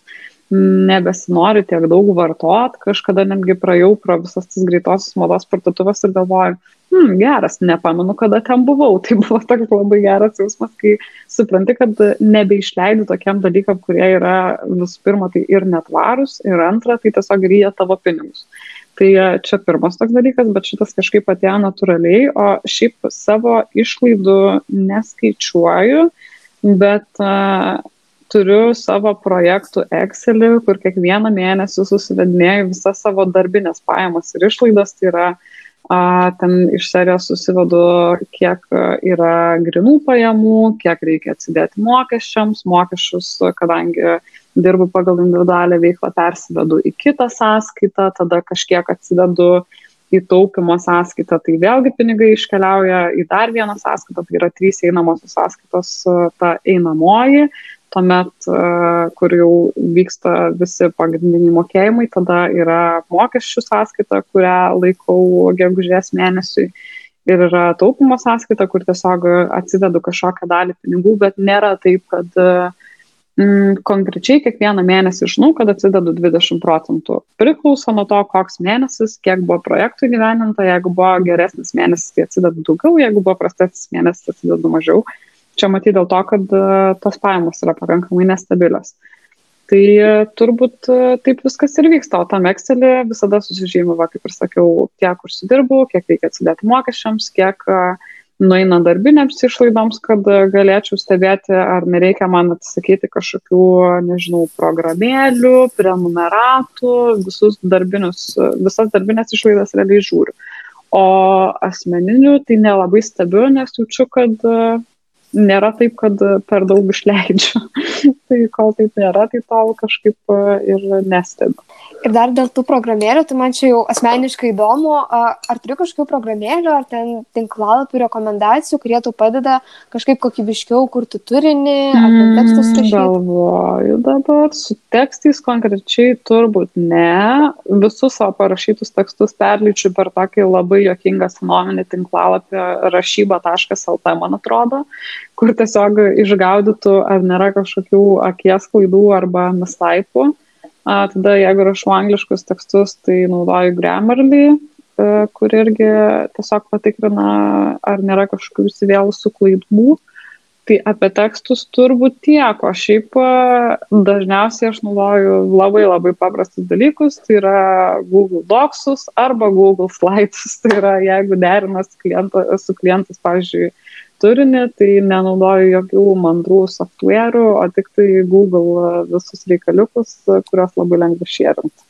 nebesinori tiek daug vartot, kažkada netgi praėjau pro visas tas greitosios mados parduotuvės ir galvoju, hmm, geras, nepamenu, kada ten buvau. Tai buvo toks labai geras jausmas, kai supranti, kad nebeišleidi tokiam dalykam, kurie yra visų pirma tai ir netvarus, ir antra, tai tiesiog ryja tavo pinigus. Tai e, čia pirmas toks dalykas, bet šitas kažkaip atėjo natūraliai, o šiaip savo išlaidų neskaičiuoju, bet uh, turiu savo projektų Excelį, kur kiekvieną mėnesį susivedinėjau visas savo darbinės pajamas ir išlaidas, tai yra uh, A, ten iš serijos susivedu, kiek yra grinų pajamų, kiek reikia atsidėti mokesčiams, mokesčius, kadangi dirbu pagal individualią veiklą, persivedu į kitą sąskaitą, tada kažkiek atsidedu į taupimo sąskaitą, tai vėlgi pinigai iškeliauja į dar vieną sąskaitą, tai yra trys einamosios sąskaitos, ta einamoji, tuomet, kur jau vyksta visi pagrindiniai mokėjimai, tada yra mokesčių sąskaita, kurią laikau gegužės mėnesiui. Ir yra taupimo sąskaita, kur tiesiog atsidedu kažkokią dalį pinigų, bet nėra taip, kad mm, konkrečiai kiekvieną mėnesį žinau, kad atsidedu 20 procentų. Priklauso nuo to, koks mėnesis, kiek buvo projektų gyveninta, jeigu buvo geresnis mėnesis, tai atsidedu daugiau, jeigu buvo prastesnis mėnesis, atsidedu mažiau. Čia matyti dėl to, kad e, tos pajamos yra pakankamai nestabilios. Tai e, turbūt e, taip viskas ir vyksta, o tam Excelį visada susižymė, va, kaip ir sakiau, kiek užsidirbu, kiek reikia atsidėti mokesčiams, kiek nueina darbinėms išlaidoms, kad galėčiau stebėti, ar nereikia man atsisakyti kažkokių, nežinau, programėlių, prenumeratų, visus darbinius, visas darbinės išlaidas realiai žiūriu. O asmeninių tai nelabai stebiu, nes jaučiu, kad nėra taip, kad per daug išleidžiu. tai kol taip nėra, tai tol kažkaip e, ir nestebiu. Ir dar dėl tų programėlių, tai man čia jau asmeniškai įdomu, ar turi kažkokių programėlių, ar ten tinklalapių rekomendacijų, kurie tau padeda kažkaip kokybiškiau kurti turinį, ar ten tekstus rašyti? Galvoju dabar, su tekstais konkrečiai turbūt ne. Visus savo parašytus tekstus perlyčiu per tokį labai jokingą senovinį tinklalapį rašyba.lt, man atrodo, kur tiesiog išgaudytų, ar nėra kažkokių akies klaidų arba mislaipų. Tada jeigu rašau angliškus tekstus, tai naudoju Grammarly, e, kur irgi tiesiog patikrina, ar nėra kažkokių įsivėlusių klaidų. Tai apie tekstus turbūt tiek, o šiaip e, dažniausiai aš naudoju labai labai paprastus dalykus, tai yra Google Docsus arba Google Slides. Tai yra, jeigu derinas kliento, su klientas, pavyzdžiui, turinį, tai nenaudoju jokių mandrų software'ų, o tik tai Google visus reikaliukus, kuriuos labai lengva šėrinti.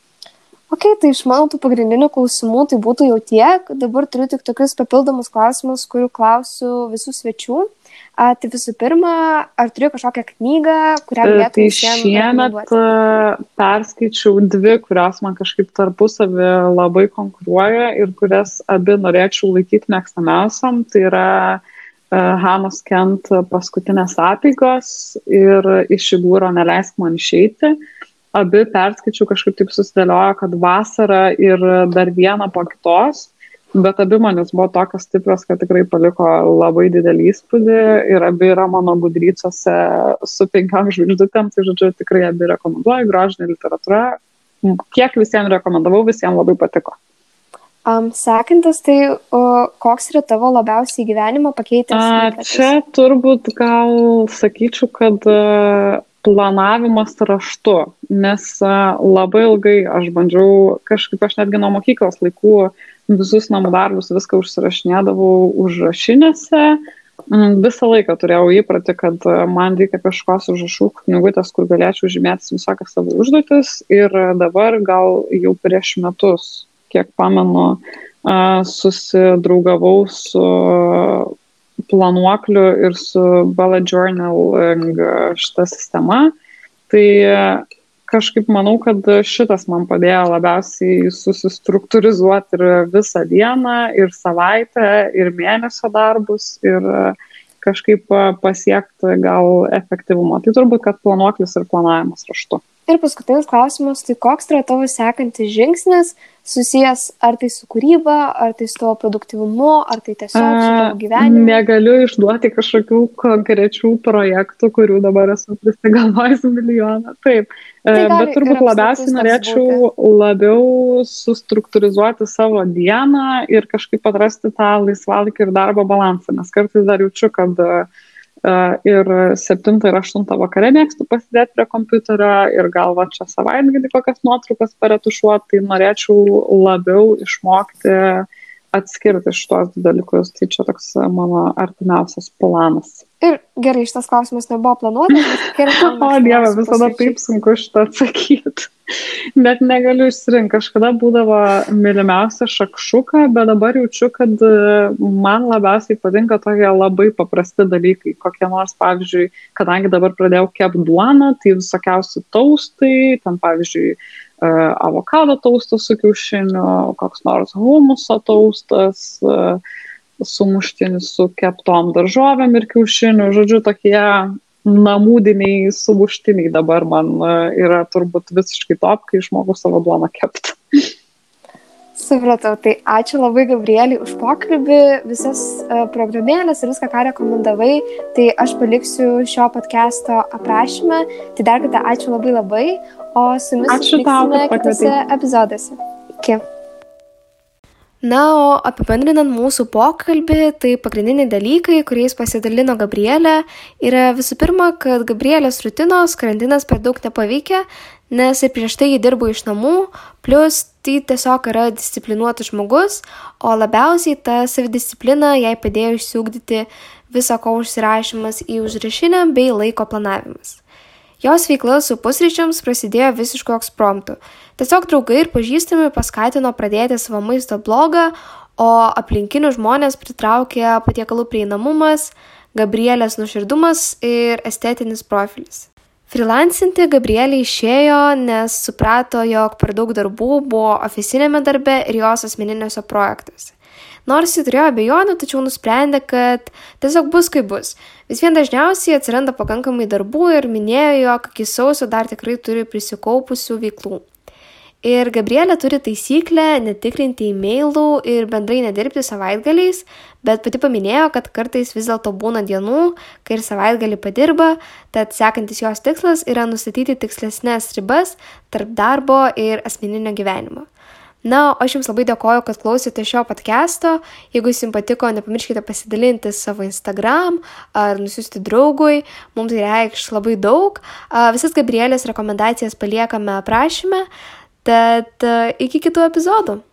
Ok, tai iš mano tų pagrindinių klausimų tai būtų jau tiek. Dabar turiu tik tokius papildomus klausimus, kurių klausiu visų svečių. A, tai visų pirma, ar turiu kažkokią knygą, kurią e, galėtum Tai šiemet e, perskaičiau dvi, kurios man kažkaip tarpusavį labai konkuruoja ir kurias abi norėčiau laikyti mėgstamiausiam. Tai yra uh, Hanos Kent paskutinės apygos ir iš Igūro neleisk man išeiti. Abi perskaičiau kažkaip taip susidėliojo, kad vasara ir dar vieną po kitos, bet abi manis buvo tokios stiprios, kad tikrai paliko labai didelį įspūdį ir abi yra mano budrycose su penkiam žvaigždutėm, tai žodžiu tikrai abi rekomenduoju, grožinė literatūra. Kiek visiems rekomendavau, visiems labai patiko. Um, sekantis, tai o, koks yra tavo labiausiai gyvenimą pakeitęs? Čia turbūt gal sakyčiau, kad a, planavimas raštu, nes a, labai ilgai aš bandžiau, kažkaip aš netgi nuo mokyklos laikų visus namų darbus, viską užsirašinėdavau užrašinėse. Mm, visą laiką turėjau įpratį, kad man reikia kažkokios užrašų knygutės, kur galėčiau žymėtis visokias savo užduotis ir dabar gal jau prieš metus kiek pamenu, susidraugavau su planuokliu ir su bullet journaling šitą sistemą. Tai kažkaip manau, kad šitas man padėjo labiausiai susistruktūrizuoti ir visą dieną, ir savaitę, ir mėnesio darbus, ir kažkaip pasiekti gal efektyvumą. Tai turbūt, kad planuoklis ir planavimas raštu. Ir paskutinis klausimas, tai koks yra tavo sekantis žingsnis susijęs ar tai su kūryba, ar tai su tavo produktivumu, ar tai tiesiog su tavo gyvenimu? Negaliu išduoti kažkokių konkrečių projektų, kurių dabar esu prisigalvojęs milijoną. Taip, tai gali, bet turbūt labiausiai norėčiau labiau sustruktūrizuoti savo dieną ir kažkaip atrasti tą laisvalaikį ir darbo balansą, nes kartais dar jaučiu, kad uh, ir 7 ir 8 vakare mėgstu pasidėti prie kompiuterio ir gal va čia savaitgalį kokias nuotraukas paretušuoti, tai norėčiau labiau išmokti atskirti šitos dalykus. Tai čia toks mano artimiausias planas. Ir gerai, šitas klausimas nebuvo planuotas. o Dieve, visada taip sunku šitą atsakyti. Bet negaliu išsirinkti. Kažkada būdavo mylimiausia šakšuka, bet dabar jaučiu, kad e, man labiausiai patinka tokie labai paprasti dalykai. Kokie nors, pavyzdžiui, kadangi dabar pradėjau kep duoną, tai visokiausi taustai, ten pavyzdžiui, e, avokado taustas su kiaušiniu, koks nors humuso taustas. Uh, sumuštinis su keptom daržovėm ir kiaušiniu. Žodžiu, tokie namūdiniai sumuštiniai dabar man e, yra turbūt visiškai top, kai išmokau savo duoną kepti. Supratau, tai ačiū labai Gabrieliai už pokalbį, visas uh, programėlės ir viską, ką rekomendavai, tai aš paliksiu šio podcast'o aprašymę. Tai dar kartą ačiū labai labai, o su jumis ačiū tau, kitose epizoduose. Iki. Na, o apibendrinant mūsų pokalbį, tai pagrindiniai dalykai, kuriais pasidalino Gabrielė, yra visų pirma, kad Gabrielės rutinos karantinas per daug nepaveikė, nes ir prieš tai jį dirbo iš namų, plus tai tiesiog yra disciplinuotas žmogus, o labiausiai ta savidisciplina jai padėjo išsiugdyti viso ko užsirašymas į užrašinę bei laiko planavimas. Jos veikla su pusryčiams prasidėjo visišku ekspromptu. Tiesiog draugai ir pažįstami paskatino pradėti savo maisto blogą, o aplinkinių žmonės pritraukė patiekalų prieinamumas, Gabrielės nuširdumas ir estetinis profilis. Freelancinti Gabrielė išėjo, nes suprato, jog per daug darbų buvo oficinėme darbe ir jos asmeniniuose projektuose. Nors jis turėjo abejonių, tačiau nusprendė, kad tiesiog bus kaip bus. Vis vien dažniausiai atsiranda pakankamai darbų ir minėjo, jog iki sausio dar tikrai turi prisikaupusių veiklų. Ir Gabrielė turi taisyklę netikrinti e-mailų ir bendrai nedirbti savaitgaliais, bet pati paminėjo, kad kartais vis dėlto būna dienų, kai ir savaitgalį padirba, tad sekantis jos tikslas yra nustatyti tikslesnės ribas tarp darbo ir asmeninio gyvenimo. Na, aš Jums labai dėkoju, kad klausėte šio podcast'o. Jeigu Jums patiko, nepamirškite pasidalinti savo Instagram ar nusiųsti draugui, mums tai reikš labai daug. Visas Gabrielės rekomendacijas paliekame aprašyme. Tad iki kitų epizodų.